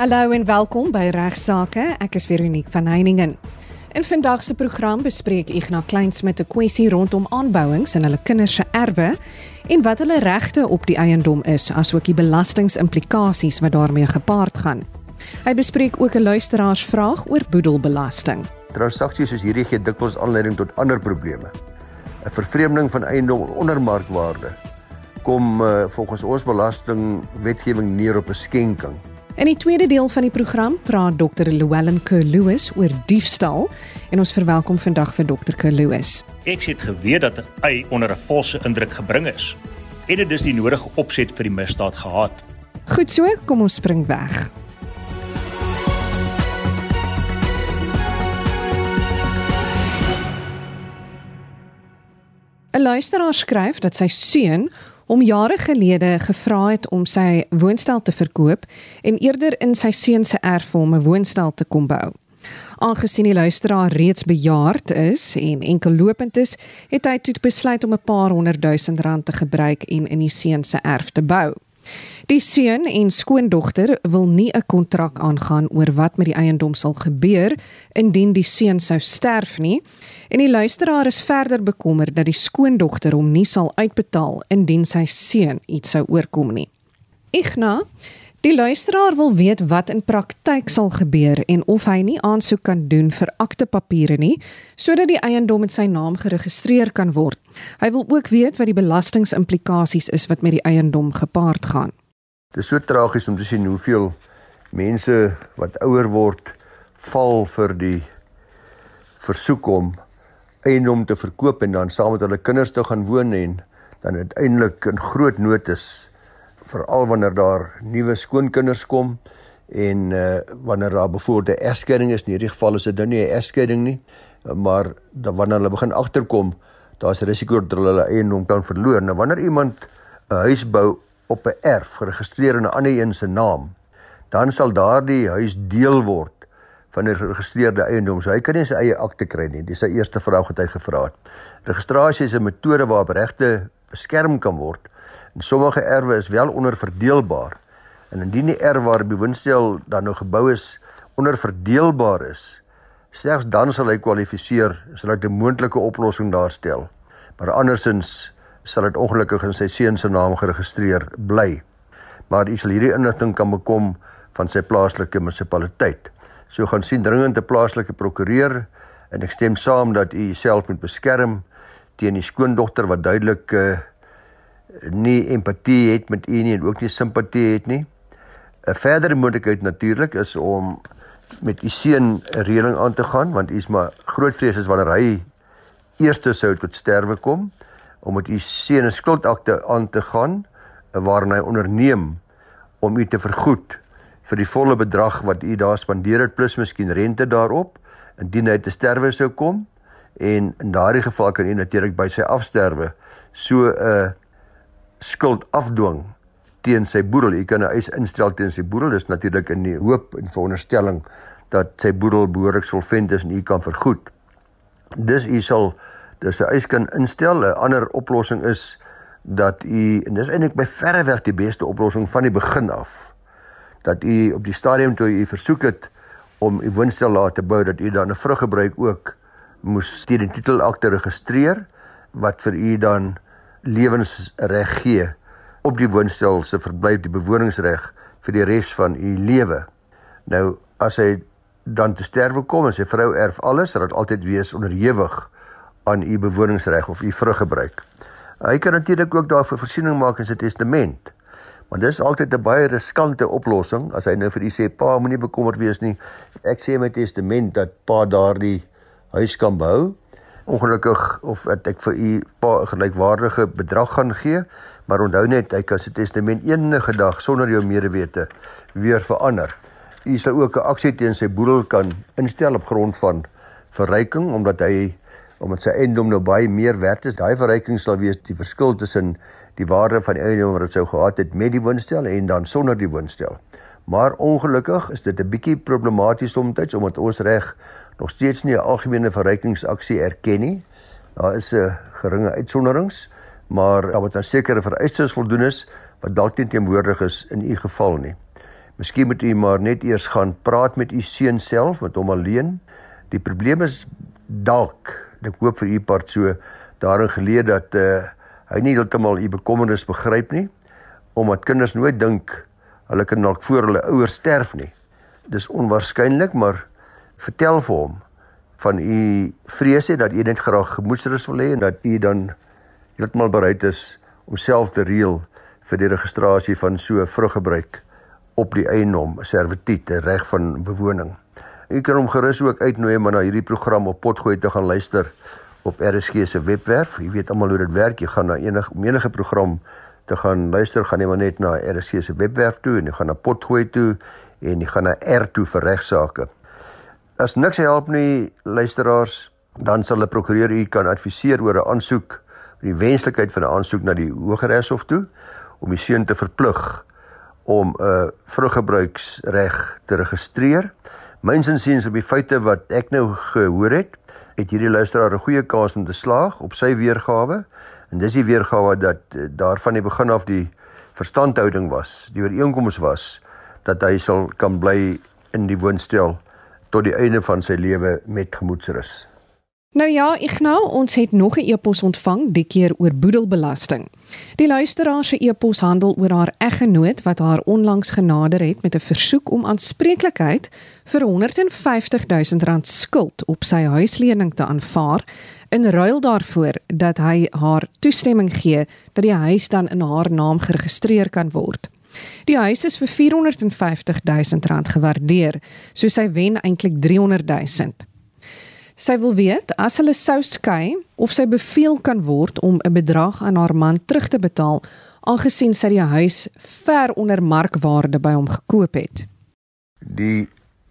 Hallo en welkom by Regsake. Ek is Veronique van Heiningen. In vandag se program bespreek Ignas Kleins met 'n kwessie rondom aanbouings en hulle kinders se erwe en wat hulle regte op die eiendom is, asook die belastingimplikasies wat daarmee gepaard gaan. Hy bespreek ook 'n luisteraarsvraag oor boedelbelasting. Transaksies soos hierdie gee dikwels aanleiding tot ander probleme. 'n Vervreemding van eiendom onder markwaarde kom uh, volgens ons belastingwetgewing neer op 'n skenking. In die tweede deel van die program praat Dr. Llewellyn Kerr-Lewis oor diefstal en ons verwelkom vandag vir Dr. Kerr-Lewis. Ek het geweet dat 'n ei onder 'n valse indruk gebring is en dit is die nodige opset vir die misdaad gehad. Goed so, kom ons spring weg. Luisteraar skryf dat sy seun hom jare gelede gevra het om sy woonstel te verkoop en eerder in sy seun se erf vir hom 'n woonstel te kom bou. Aangesien die luisteraar reeds bejaard is en enkel lopend is, het hy toe besluit om 'n paar honderd duisend rand te gebruik en in die seun se erf te bou. Die seun en skoondogter wil nie 'n kontrak aangaan oor wat met die eiendom sal gebeur indien die seun sou sterf nie. En die luisteraar is verder bekommerd dat die skoondogter hom nie sal uitbetaal indien sy seun iets sou oorkom nie. Igna, die luisteraar wil weet wat in praktyk sal gebeur en of hy nie aansoek kan doen vir aktepapiere nie sodat die eiendom in sy naam geregistreer kan word. Hy wil ook weet wat die belastingimplikasies is wat met die eiendom gepaard gaan. Dit is so tragies om te sien hoeveel mense wat ouer word val vir die versoek om eiendom te verkoop en dan saam met hulle kinders te gaan woon en dan uiteindelik in groot nood is veral wanneer daar nuwe skoonkinders kom en uh, wanneer daar byvoorbeeld 'n egskeiding is, in hierdie geval is dit nou nie 'n egskeiding nie, maar dan wanneer hulle begin agterkom, daar's 'n risiko dat hulle hulle eiendom kan verloor. Nou wanneer iemand 'n huis bou op 'n erf geregistreer in 'n ander een se naam, dan sal daardie huis deel word van 'n geregistreerde eiendom. So hy kan nie sy eie akte kry nie. Dis sy eerste vraag wat hy gevra het. Registrasie is 'n metode waarop regte beskerm kan word. En sommige erwe is wel onderverdeelbaar. En indien die erf waar die woonstel dan nou gebou is onderverdeelbaar is, slegs dan sal hy kwalifiseer, sal dit 'n moontlike oplossing daarstel. Maar andersins sal dit ongelukkig in sy seun se naam geregistreer bly. Maar u sal hierdie inligting kan bekom van sy plaaslike munisipaliteit. So gaan sien dringend 'n plaaslike prokureur en ek stem saam dat u self moet beskerm teen die skoondogter wat duidelik uh, nie empatie het met u nie en ook nie simpatie het nie. 'n Verdere moontlikheid natuurlik is om met u seun 'n reëling aan te gaan want u is maar groot vrees is wanneer hy eerste sou tot sterwe kom om met u seun 'n skuldakte aan te gaan waarin hy onderneem om u te vergoed vir die volle bedrag wat u daar spandeer het plus miskien rente daarop indien hy te sterwe sou kom en in daardie geval kan u natuurlik by sy afsterwe so 'n skuld afdwing teen sy boedel. U kan 'n eis instel teen sy boedel. Dis natuurlik in die hoop en veronderstelling dat sy boedel behoorlik solvent is en u kan vergoed. Dis u sal dis 'n eis kan instel. 'n Ander oplossing is dat u en dis eintlik by verre weg die beste oplossing van die begin af dat u op die stadium toe u versoek het om u woonstel laat te bou dat u dan 'n vruggebruik ook moes teen die titelakte registreer wat vir u dan lewensreg gee op die woonstel se verblyf die bewoningsreg vir die res van u lewe. Nou as hy dan te sterwe kom en sy vrou erf alles, sal dit altyd wees onderhewig aan u bewoningsreg of u vruggebruik. Hy kan natuurlik ook daarvoor voorsiening maak in sy testament. Maar dis altyd 'n baie riskante oplossing as hy nou vir u sê pa moenie bekommerd wees nie. Ek sê in my testament dat pa daardie huis kan bou. Ongelukkig of ek vir u pa 'n gelykwaardige bedrag gaan gee, maar onthou net hy kan sy testament enige dag sonder jou medewete weer verander. U sal ook 'n aksie teen sy boedel kan instel op grond van verryking omdat hy omdat sy eiendom nou baie meer werd is. Daai verryking sal wees die verskil tussen die waarde van die eiendom wat dit sou gehad het met die woonstel en dan sonder die woonstel. Maar ongelukkig is dit 'n bietjie problematies soms omdat ons reg nog steeds nie 'n algemene verrykingsaksie erken nie. Daar is 'n geringe uitsonderings, maar daar moet 'n sekere vereistes voldoen is wat dalk nie teenwoordig is in u geval nie. Miskien moet u maar net eers gaan praat met u seun self, met hom alleen. Die probleem is dalk, ek hoop vir u part so daarin geleer dat uh, hy nie heeltemal u bekommernis begryp nie, omdat kinders nooit dink hulle kan dalk voor hulle ouers sterf nie. Dis onwaarskynlik, maar vertel vir hom van u vrese dat u net graag gemoedsrus wil hê en dat u dan heeltemal bereid is om self te reël vir die registrasie van so vruggebruik op die eiendom, servitut, reg van bewoning. U kan hom gerus ook uitnooi om na hierdie program op Potgooi te gaan luister op RSG se webwerf. Jy weet almal hoe dit werk. Jy gaan na enige menige program te gaan luister, gaan jy maar net na RSG se webwerf toe en jy gaan na Potgooi toe en jy gaan na R toe vir regsaake. As niks help nie, luisteraars, dan sal 'n prokureur u kan adviseer oor 'n aansoek, die wenslikheid van 'n aansoek na die Hooggeregshof toe om die seun te verplig om 'n uh, vruggebruiksreg te registreer. Myns insiens op die feite wat ek nou gehoor het, het hierdie luisteraar 'n goeie kans om te slaag op sy weergawe. En dis die weergawe dat uh, daar van die begin af die verstandhouding was, die ooreenkoms was dat hy sal kan bly in die woonstel tot die einde van sy lewe met gemoedsrus. Nou ja, Ignou, ons het nog 'n e-pos ontvang, die keer oor boedelbelasting. Die luisteraar se e-pos handel oor haar eggenoot wat haar onlangs genader het met 'n versoek om aanspreeklikheid vir 150 000 rand skuld op sy huislening te aanvaar in ruil daarvoor dat hy haar toestemming gee dat die huis dan in haar naam geregistreer kan word. Die huis is vir 450 000 rand gewaardeer, so sy wen eintlik 300 000. Sy wil weet as hulle sou skei of sy beveel kan word om 'n bedrag aan haar man terug te betaal aangesien sy die huis ver onder markwaarde by hom gekoop het. Die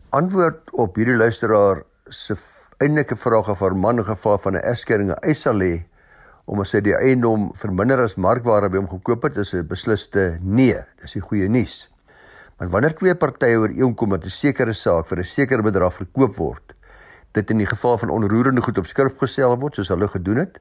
antwoord op hierdie luisteraar se eintlike vraag of haar man in geval van 'n egskeiding eis sal hê om as hy die eiendom verminder as markwaarde by hom gekoop het, is 'n besliste nee. Dis die goeie nuus. Maar wanneer twee partye ooreenkom dat 'n sekere saak vir 'n sekere bedrag verkoop word, dit in die geval van onroerende goed op skrif gestel word soos hulle gedoen het.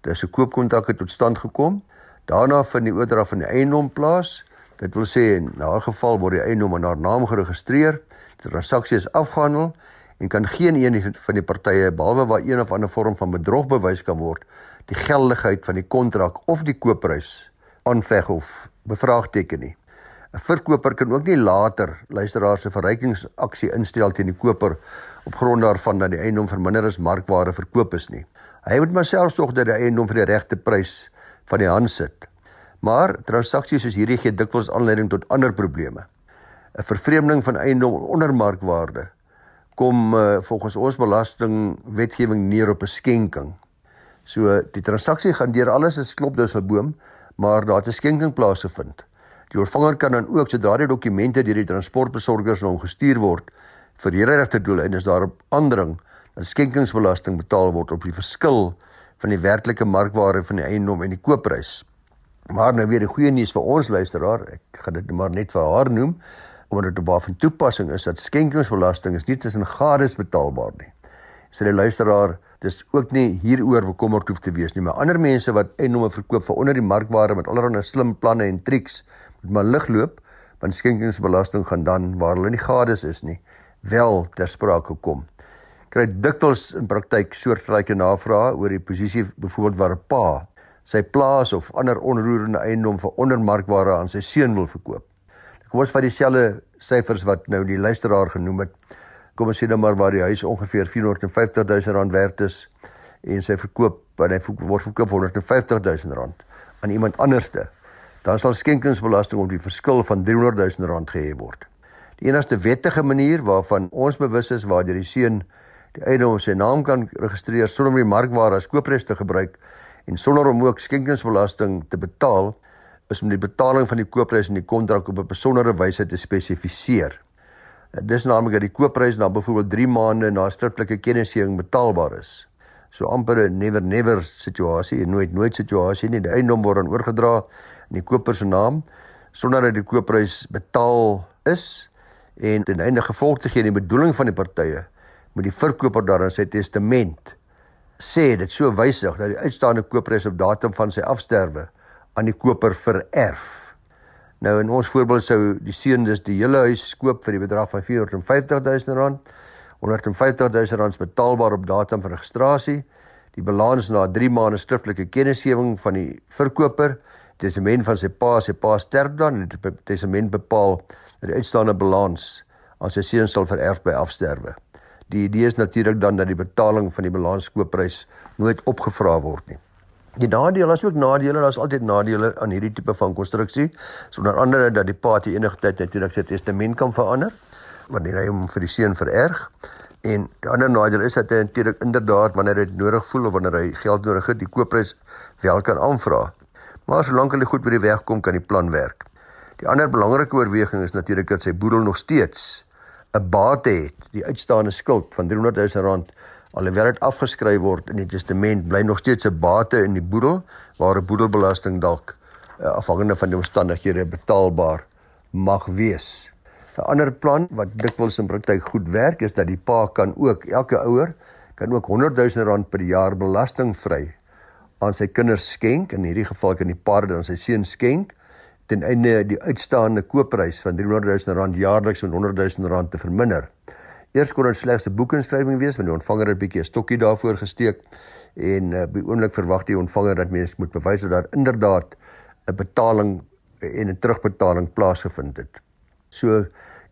Dis 'n koopkontrak het tot stand gekom. Daarna vind die oordrag van die eiendom plaas. Dit wil sê in 'n geval word die eiendom in haar naam geregistreer. Die transaksie is afgehandel en kan geen een van die partye behalwe waar een of ander vorm van bedrog bewys kan word, die geldigheid van die kontrak of die koopprys aanveg of bevraagteken nie. 'n Verkoper kan ook nie later luisteraars se verrykingsaksie instel teen die koper op grond daarvan dat die eiendom verminder as markwaarde verkoop is nie. Hy moet maar selfs tog dat die eiendom vir die regte prys van die hand sit. Maar transaksies soos hierdie gee dikwels aanleiding tot ander probleme. 'n Vervreemding van eiendom onder markwaarde kom uh, volgens ons belastingwetgewing neer op 'n skenking. So die transaksie gaan deur alles is klop dus 'n boom, maar daar het 'n skenking plaasgevind. Die ontvanger kan dan ook sodra die dokumente deur die transportbesorgers na hom gestuur word, vir hierdie doeleindes daarop aandring dat skenkingsbelasting betaal word op die verskil van die werklike markwaarde van die eiendom en die koopprys. Maar nou weer die goeie nuus vir ons luisteraar, ek gaan dit maar net vir haar noem, omdat dit op haar van toepassing is dat skenkingsbelasting is nie tussen gades betaalbaar nie. Sy so luisteraar dis ook nie hieroor bekommerd hoef te wees nie, maar ander mense wat eiendomme verkoop vir onder die markwaarde met allerlei slim planne en triks moet maar lig loop, want skenkingsbelasting gaan dan waar hulle nie gades is nie wel ter sprake kom. Kry dikwels in praktyk soortgelyke navrae oor die posisie byvoorbeeld waar 'n pa sy plaas of ander onroerende eiendom vir ondermarkwaarde aan sy seun wil verkoop. Kom ons vat dieselfde syfers wat nou die luisteraar genoem het. Kom ons sê nou maar waar die huis ongeveer 450 000 rand werd is en sy verkoop en hy word verkoop vir 150 000 rand aan iemand anderste. Dan sal skenkingsbelasting op die verskil van 300 000 rand gehef word. Die enigste wettige manier waarvan ons bewus is waar die seun die eiendom op sy naam kan registreer sonder om die markwaarde as kooprys te gebruik en sonder om ook skenkingsbelasting te betaal is om die betaling van die kooprys in die kontrak op 'n besondere wyse te spesifiseer. Dis naamlik dat die kooprys na byvoorbeeld 3 maande na skriftelike kennisgewing betaalbaar is. So amper 'n never never situasie, 'n nooit nooit situasie nie. Die eiendom word dan oorgedra in die koper se naam sonder dat die kooprys betaal is en ten einde gevolg te gee aan die bedoeling van die partye moet die verkoper dan in sy testament sê dit so wysig dat die uitstaande koopprys op datum van sy afsterwe aan die koper vererf. Nou in ons voorbeeld sou die seun dus die hele huis koop vir die bedrag van 450 000 rand. 150 000 rand is betaalbaar op datum van registrasie. Die balans na 3 maande skriftelike kennisgewing van die verkoper, testament van sy pa, sy pa sterf dan en die testament bepaal dat die uitstaande balans aan sy seun sal vererf by afsterwe. Die idee is natuurlik dan dat die betaling van die balanskoopprys nooit opgevra word nie. Die nadeel is ook nadele, daar's altyd nadele aan hierdie tipe van konstruksie. Sonder andere dat die pa te enige tyd natuurlik sy testament kan verander wanneer hy hom vir die seun vererg. En die ander nadeel is dat hy natuurlik inderdaad wanneer hy dit nodig voel of wanneer hy geld nodig het, die koopprys wel kan aanvra. Maar solank hulle goed by die weg kom, kan die plan werk. Die ander belangrike oorweging is natuurlik dat sy boedel nog steeds 'n bate het, die uitstaande skuld van 300 000 rand alhoewel dit afgeskryf word in die testament, bly nog steeds 'n bate in die boedel waar 'n boedelbelasting dalk uh, afhangende van die omstandighede betaalbaar mag wees. 'n Ander plan wat dikwels in praktyk goed werk is dat die pa kan ook elke ouer kan ook 100 000 rand per jaar belastingvry aan sy kinders skenk. In hierdie geval kan die pa dit aan sy seun skenk ten einde die uitstaande koopprys van 300 000 rand jaarliks met 100 000 rand te verminder. Eers kon dit slegs 'n boekinskrywing wees, want die ontvanger het 'n bietjie 'n stokkie daarvoor gesteek en uh, by oomblik verwag die ontvanger dat mens moet bewys dat daar inderdaad 'n betaling en 'n terugbetaling plaasgevind het. So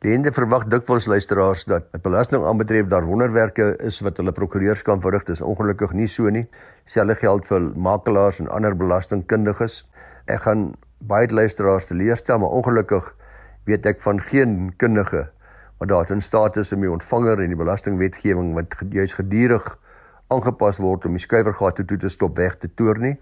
Lende verwag dikwels luisteraars dat 'n belasting aanbetref daar wonderwerke is wat hulle prokureurs kan verrig. Dis ongelukkig nie so nie. Selfe geld vir makelaars en ander belastingkundiges. Ek gaan baie luisteraars teleurstel, maar ongelukkig weet ek van geen kundige wat daar in staat is om die ontvanger en die belastingwetgewing wat juis gedurig aangepas word om die skuiwergate toe te stop weg te toer nie.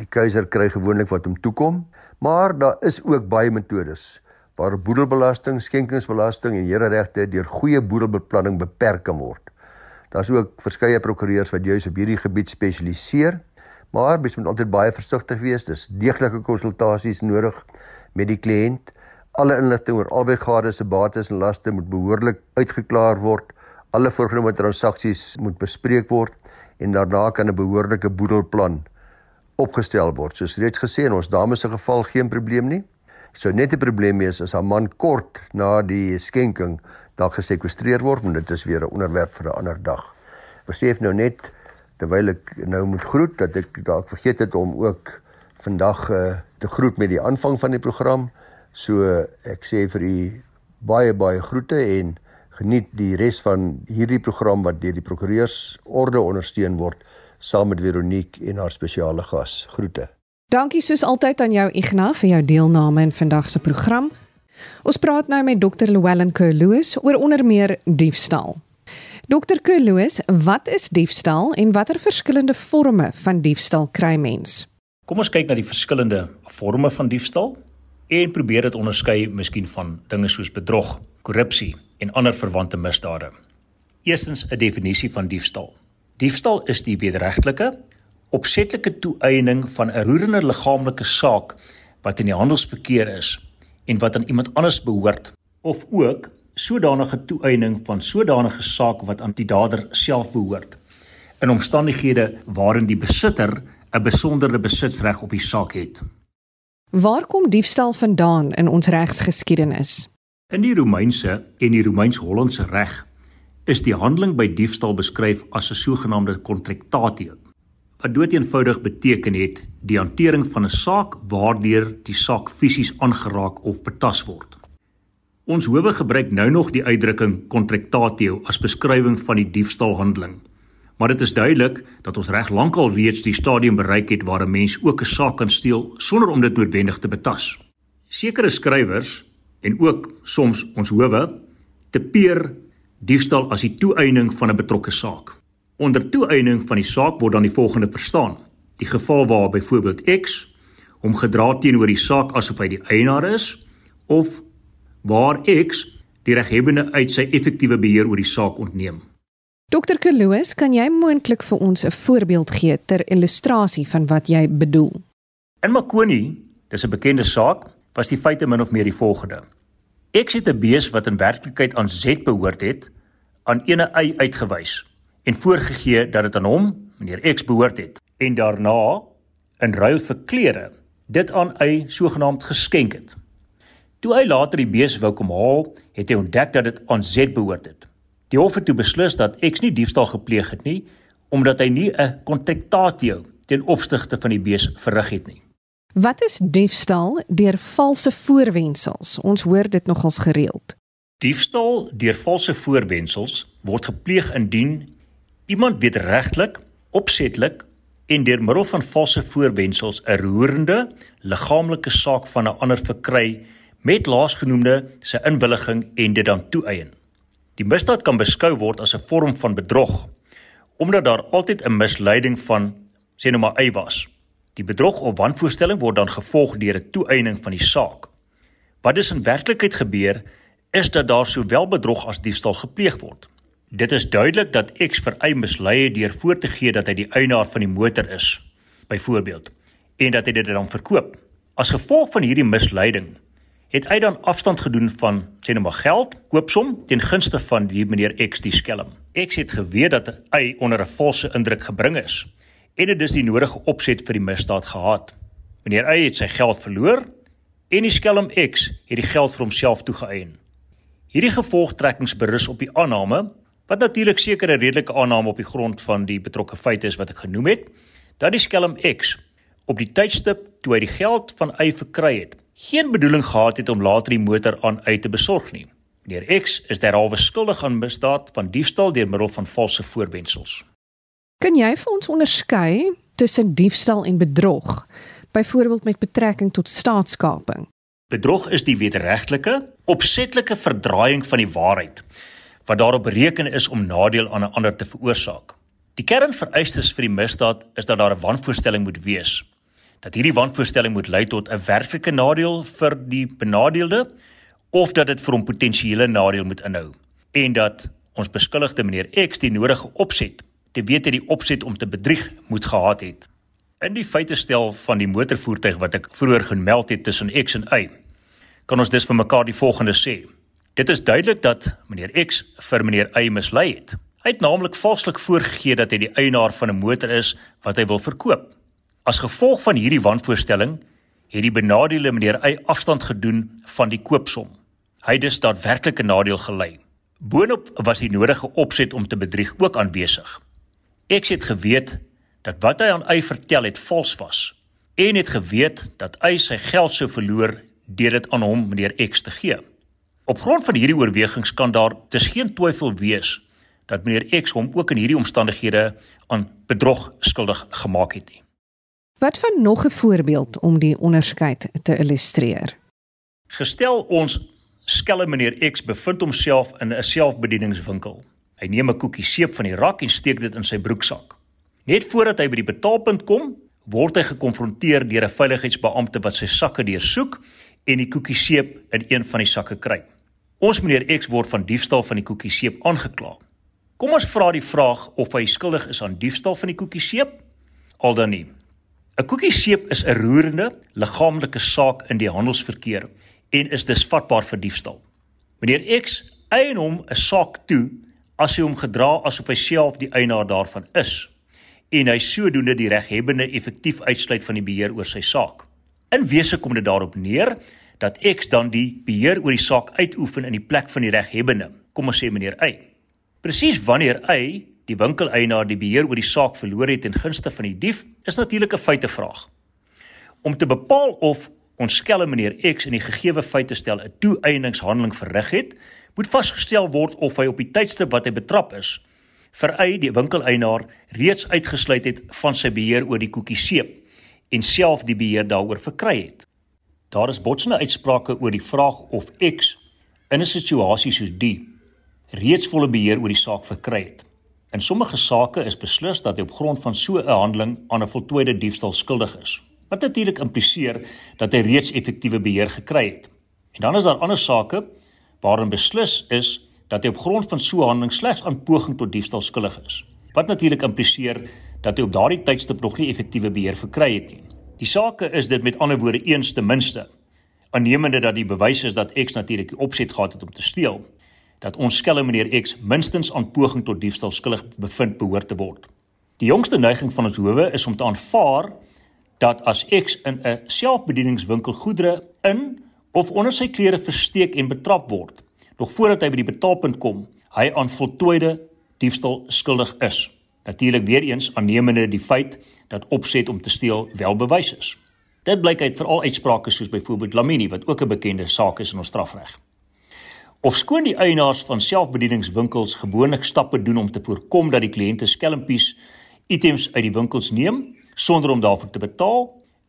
Die keiser kry gewoonlik wat hom toekom, maar daar is ook baie metodes waar boedelbelasting, skenkingsbelasting en hereregte deur goeie boedelbeplanning beperk kan word. Daar's ook verskeie prokureurs wat juis op hierdie gebied spesialiseer, maar mens moet altyd baie versigtig wees. Dis deeglike konsultasies nodig met die kliënt. Alle inligting oor albei gades se bates en laste moet behoorlik uitgeklaar word. Alle voorgenome transaksies moet bespreek word en daarna kan 'n behoorlike boedelplan opgestel word. Soos reeds gesê in ons dames se geval geen probleem nie sou net 'n probleem wees as haar man kort na die skenking dalk gesekwestreer word, maar dit is weer 'n onderwerp vir 'n ander dag. Besef nou net terwyl ek nou moet groet dat ek dalk vergeet het om ook vandag uh, te groet met die aanvang van die program. So ek sê vir u baie baie groete en geniet die res van hierdie program wat deur die prokureursorde ondersteun word saam met Veronique en haar spesiale gas. Groete. Dankie soos altyd aan jou Ignas vir jou deelname in vandag se program. Ons praat nou met Dr. Llewellyn Kerloos oor onder meer diefstal. Dr. Kerloos, wat is diefstal en watter verskillende forme van diefstal kry mens? Kom ons kyk na die verskillende forme van diefstal en probeer dit onderskei miskien van dinge soos bedrog, korrupsie en ander verwante misdade. Eerstens 'n definisie van diefstal. Diefstal is die wederregtelike opsetlike toeëning van 'n roerende liggaamlike saak wat in die handelsverkeer is en wat aan iemand anders behoort of ook sodanige toeëning van sodanige saak wat aan die dader self behoort in omstandighede waarin die besitter 'n besondere besitsreg op die saak het. Waar kom diefstal vandaan in ons regsgeskiedenis? In die Romeinse en die Romeins-Hollandse reg is die handeling by diefstal beskryf as 'n sogenaamde contractatio wat doeteenvoudig beteken het die hantering van 'n saak waardeur die saak fisies aangeraak of betas word. Ons howe gebruik nou nog die uitdrukking contractatio as beskrywing van die diefstalhandeling. Maar dit is duidelik dat ons reg lankal reeds die stadium bereik het waar 'n mens ook 'n saak kan steel sonder om dit noodwendig te betas. Sekere skrywers en ook soms ons howe tepeer diefstal as die toeëning van 'n betrokke saak. Onder toeëning van die saak word dan die volgende verstaan: die geval waar byvoorbeeld X hom gedra teenoor die saak asof hy die eienaar is of waar X die reghebbende uit sy effektiewe beheer oor die saak ontneem. Dr. Kloos, kan jy moontlik vir ons 'n voorbeeld gee ter illustrasie van wat jy bedoel? In Makoni, dis 'n bekende saak, was die feite min of meer die volgende: X het 'n bees wat in werklikheid aan Z behoort het, aan ene Y uitgewys en voorgegee dat dit aan hom, meneer X behoort het en daarna in ruil vir klere dit aan hy sogenaamd geskenk het. Toe hy later die bees wou kom haal, het hy ontdek dat dit aan Z behoort het. Die hof het toe beslis dat X nie diefstal gepleeg het nie omdat hy nie 'n kontraktatio ten opsigte van die bees verrig het nie. Wat is diefstal deur valse voorwendsels? Ons hoor dit nogals gereeld. Diefstal deur valse voorwendsels word gepleeg indien iemand wederregtelik, opsetlik en deur middel van valse voorwendsels 'n roerende liggaamlike saak van 'n ander verkry met laasgenoemde se inwilliging en dit dan toeëien. Die misdaad kan beskou word as 'n vorm van bedrog omdat daar altyd 'n misleiding van sê nou maar y was. Die bedrog of wanvoorstelling word dan gevolg deur 'n toeëning van die saak. Wat dus in werklikheid gebeur is dat daar sowel bedrog as diefstal gepleeg word. Dit is duidelik dat X vir Y mislei het deur voor te gee dat hy die eienaar van die motor is, byvoorbeeld, en dat hy dit dan verkoop. As gevolg van hierdie misleiding het hy dan afstand gedoen van sê net maar geld, koopsom ten gunste van die meneer X die skelm. X het geweet dat hy onder 'n valse indruk gebring is en dit is die nodige opset vir die misdaad gehad. Meneer Y het sy geld verloor en die skelm X het die geld vir homself toegeëien. Hierdie gevolgtrekkings berus op die aanname wat natuurlik sekere redelike aanname op die grond van die betrokke feite is wat ek genoem het, dat die skelm X op die tydstip toe hy die geld van Y verkry het, geen bedoeling gehad het om later die motor aan Y te besorg nie. Meneer X is derhalwe skuldig aan misdaad van diefstal deur middel van valse voorwendsels. Kan jy vir ons onderskei tussen diefstal en bedrog, byvoorbeeld met betrekking tot staatskaping? Bedrog is die wederregtelike, opsetlike verdraaiing van die waarheid wat daarop bereken is om nadeel aan 'n ander te veroorsaak. Die kernvereistes vir die misdaad is dat daar 'n wanvoorstelling moet wees. Dat hierdie wanvoorstelling moet lei tot 'n werklike nadeel vir die benadeelde of dat dit vir hom potensiële nadeel moet inhou en dat ons beskuldigde meneer X die nodige opset te weet het die opset om te bedrieg moet gehad het. In die feitestel van die motorvoertuig wat ek vroeër gemeld het tussen X en Y, kan ons dus vir mekaar die volgende sê: Dit is duidelik dat meneer X vir meneer Y mislei het. Hy het naamlik valslik voorgegee dat hy die eienaar van 'n motor is wat hy wil verkoop. As gevolg van hierdie wanvoorstelling het die benadeelde meneer Y afstand gedoen van die koopsom. Hy het dus daadwerklik 'n nadeel gely. Boonop was die nodige opset om te bedrieg ook aanwesig. X het geweet dat wat hy aan Y vertel het vals was en het geweet dat Y sy geld sou verloor deur dit aan hom meneer X te gee. Op grond van hierdie oorwegings kan daar dis geen twyfel wees dat meneer X hom ook in hierdie omstandighede aan bedrog skuldig gemaak het nie. Wat van nog 'n voorbeeld om die onderskeid te illustreer? Gestel ons skelm meneer X bevind homself in 'n selfbedieningswinkel. Hy neem 'n koekie seep van die rak en steek dit in sy broeksak. Net voordat hy by die betaalpunt kom, word hy gekonfronteer deur 'n veiligheidsbeampte wat sy sakke deursoek en die koekie seep in een van die sakke kry. Ons meneer X word van diefstal van die koekieseep aangekla. Kom ons vra die vraag of hy skuldig is aan diefstal van die koekieseep? Al dan nie. 'n Koekieseep is 'n roerende liggaamlike saak in die handelsverkeer en is dus vatbaar vir diefstal. Meneer X eien hom 'n saak toe as hy hom gedra asof hy self die eienaar daarvan is en hy sodoende die reghebbende effektief uitsluit van die beheer oor sy saak. In wese kom dit daarop neer dat X dan die beheer oor die saak uitoefen in die plek van die reghebbende, kom ons sê meneer Y. Presies wanneer Y, die winkeleienaar, die beheer oor die saak verloor het ten gunste van die dief, is natuurlik 'n feitevraag. Om te bepaal of ons skelm meneer X in die gegeewe feite stel 'n toeëningshandeling verrig het, moet vasgestel word of hy op die tydstip wat hy betrap is, Y, die winkeleienaar, reeds uitgesluit het van sy beheer oor die koekie seep en self die beheer daaroor verkry het. Daar is botsende uitsprake oor die vraag of X in 'n situasie soos die reeds volle beheer oor die saak verkry het. In sommige sake is beslis dat hy op grond van so 'n handeling aan 'n voltooide diefstal skuldig is. Wat natuurlik impliseer dat hy reeds effektiewe beheer gekry het. En dan is daar ander sake waarin beslis is dat hy op grond van so 'n handeling slegs aan poging tot diefstal skuldig is. Wat natuurlik impliseer dat hy op daardie tydstip nog nie effektiewe beheer verkry het nie. Die saak is dit met ander woorde eens ten minste aannemende dat die bewys is dat X natuurlik die opset gehad het om te steel dat ons skelm meneer X minstens aan poging tot diefstal skuldig bevind behoort te word. Die jongste neiging van ons howe is om te aanvaar dat as X in 'n selfbedieningswinkel goedere in of onder sy klere versteek en betrap word, nog voordat hy by die betaalpunt kom, hy aan voltooide diefstal skuldig is. Natuurlik weer eens aannemende die feit dat opset om te steel wel bewys is. Dit blyk uit veral uitsprake soos byvoorbeeld Lamini wat ook 'n bekende saak is in ons strafreg. Of skoon die eienaars van selfbedieningswinkels gewoonlik stappe doen om te voorkom dat die kliënte skelmpies items uit die winkels neem sonder om daarvoor te betaal,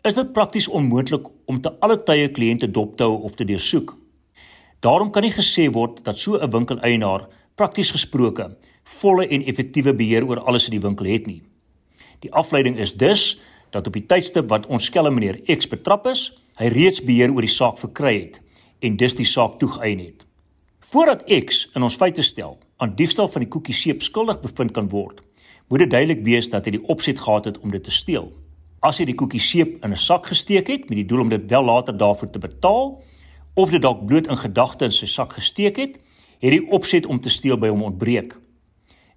is dit prakties onmoontlik om te alle tye kliënte dop te hou of te deursoek. Daarom kan nie gesê word dat so 'n winkeleienaar prakties gesproke volle en effektiewe beheer oor alles in die winkel het nie. Die afleiding is dus dat op die tydstip wat ons skelm meneer X betrap is, hy reeds beheer oor die saak verkry het en dus die saak toegeëien het. Voordat X in ons feite stel aan diefstal van die koekie seep skuldig bevind kan word, moet dit duidelik wees dat hy die opset gehad het om dit te steel. As hy die koekie seep in 'n sak gesteek het met die doel om dit wel later daarvoor te betaal, of dit dalk bloot in gedagte in sy sak gesteek het, het die opset om te steel by hom ontbreek.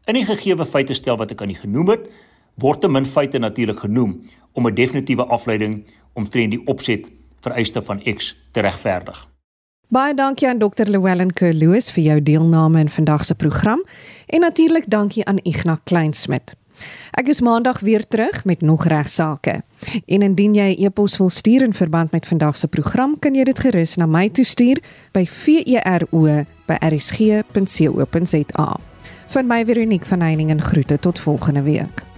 In die gegeewe feite stel wat ek aan u genoem het, word te min feite natuurlik genoem om 'n definitiewe afleiding omtrent die opset vereiste van X te regverdig. Baie dankie aan Dr. Llewellyn Kerloos vir jou deelname in vandag se program en natuurlik dankie aan Ignas Kleinsmid. Ek is maandag weer terug met nog regsaake. En indien jy 'n e e-pos wil stuur in verband met vandag se program, kan jy dit gerus na my toe stuur by vero@rsg.co.za. Van my Veronique van Heiningen groete tot volgende week.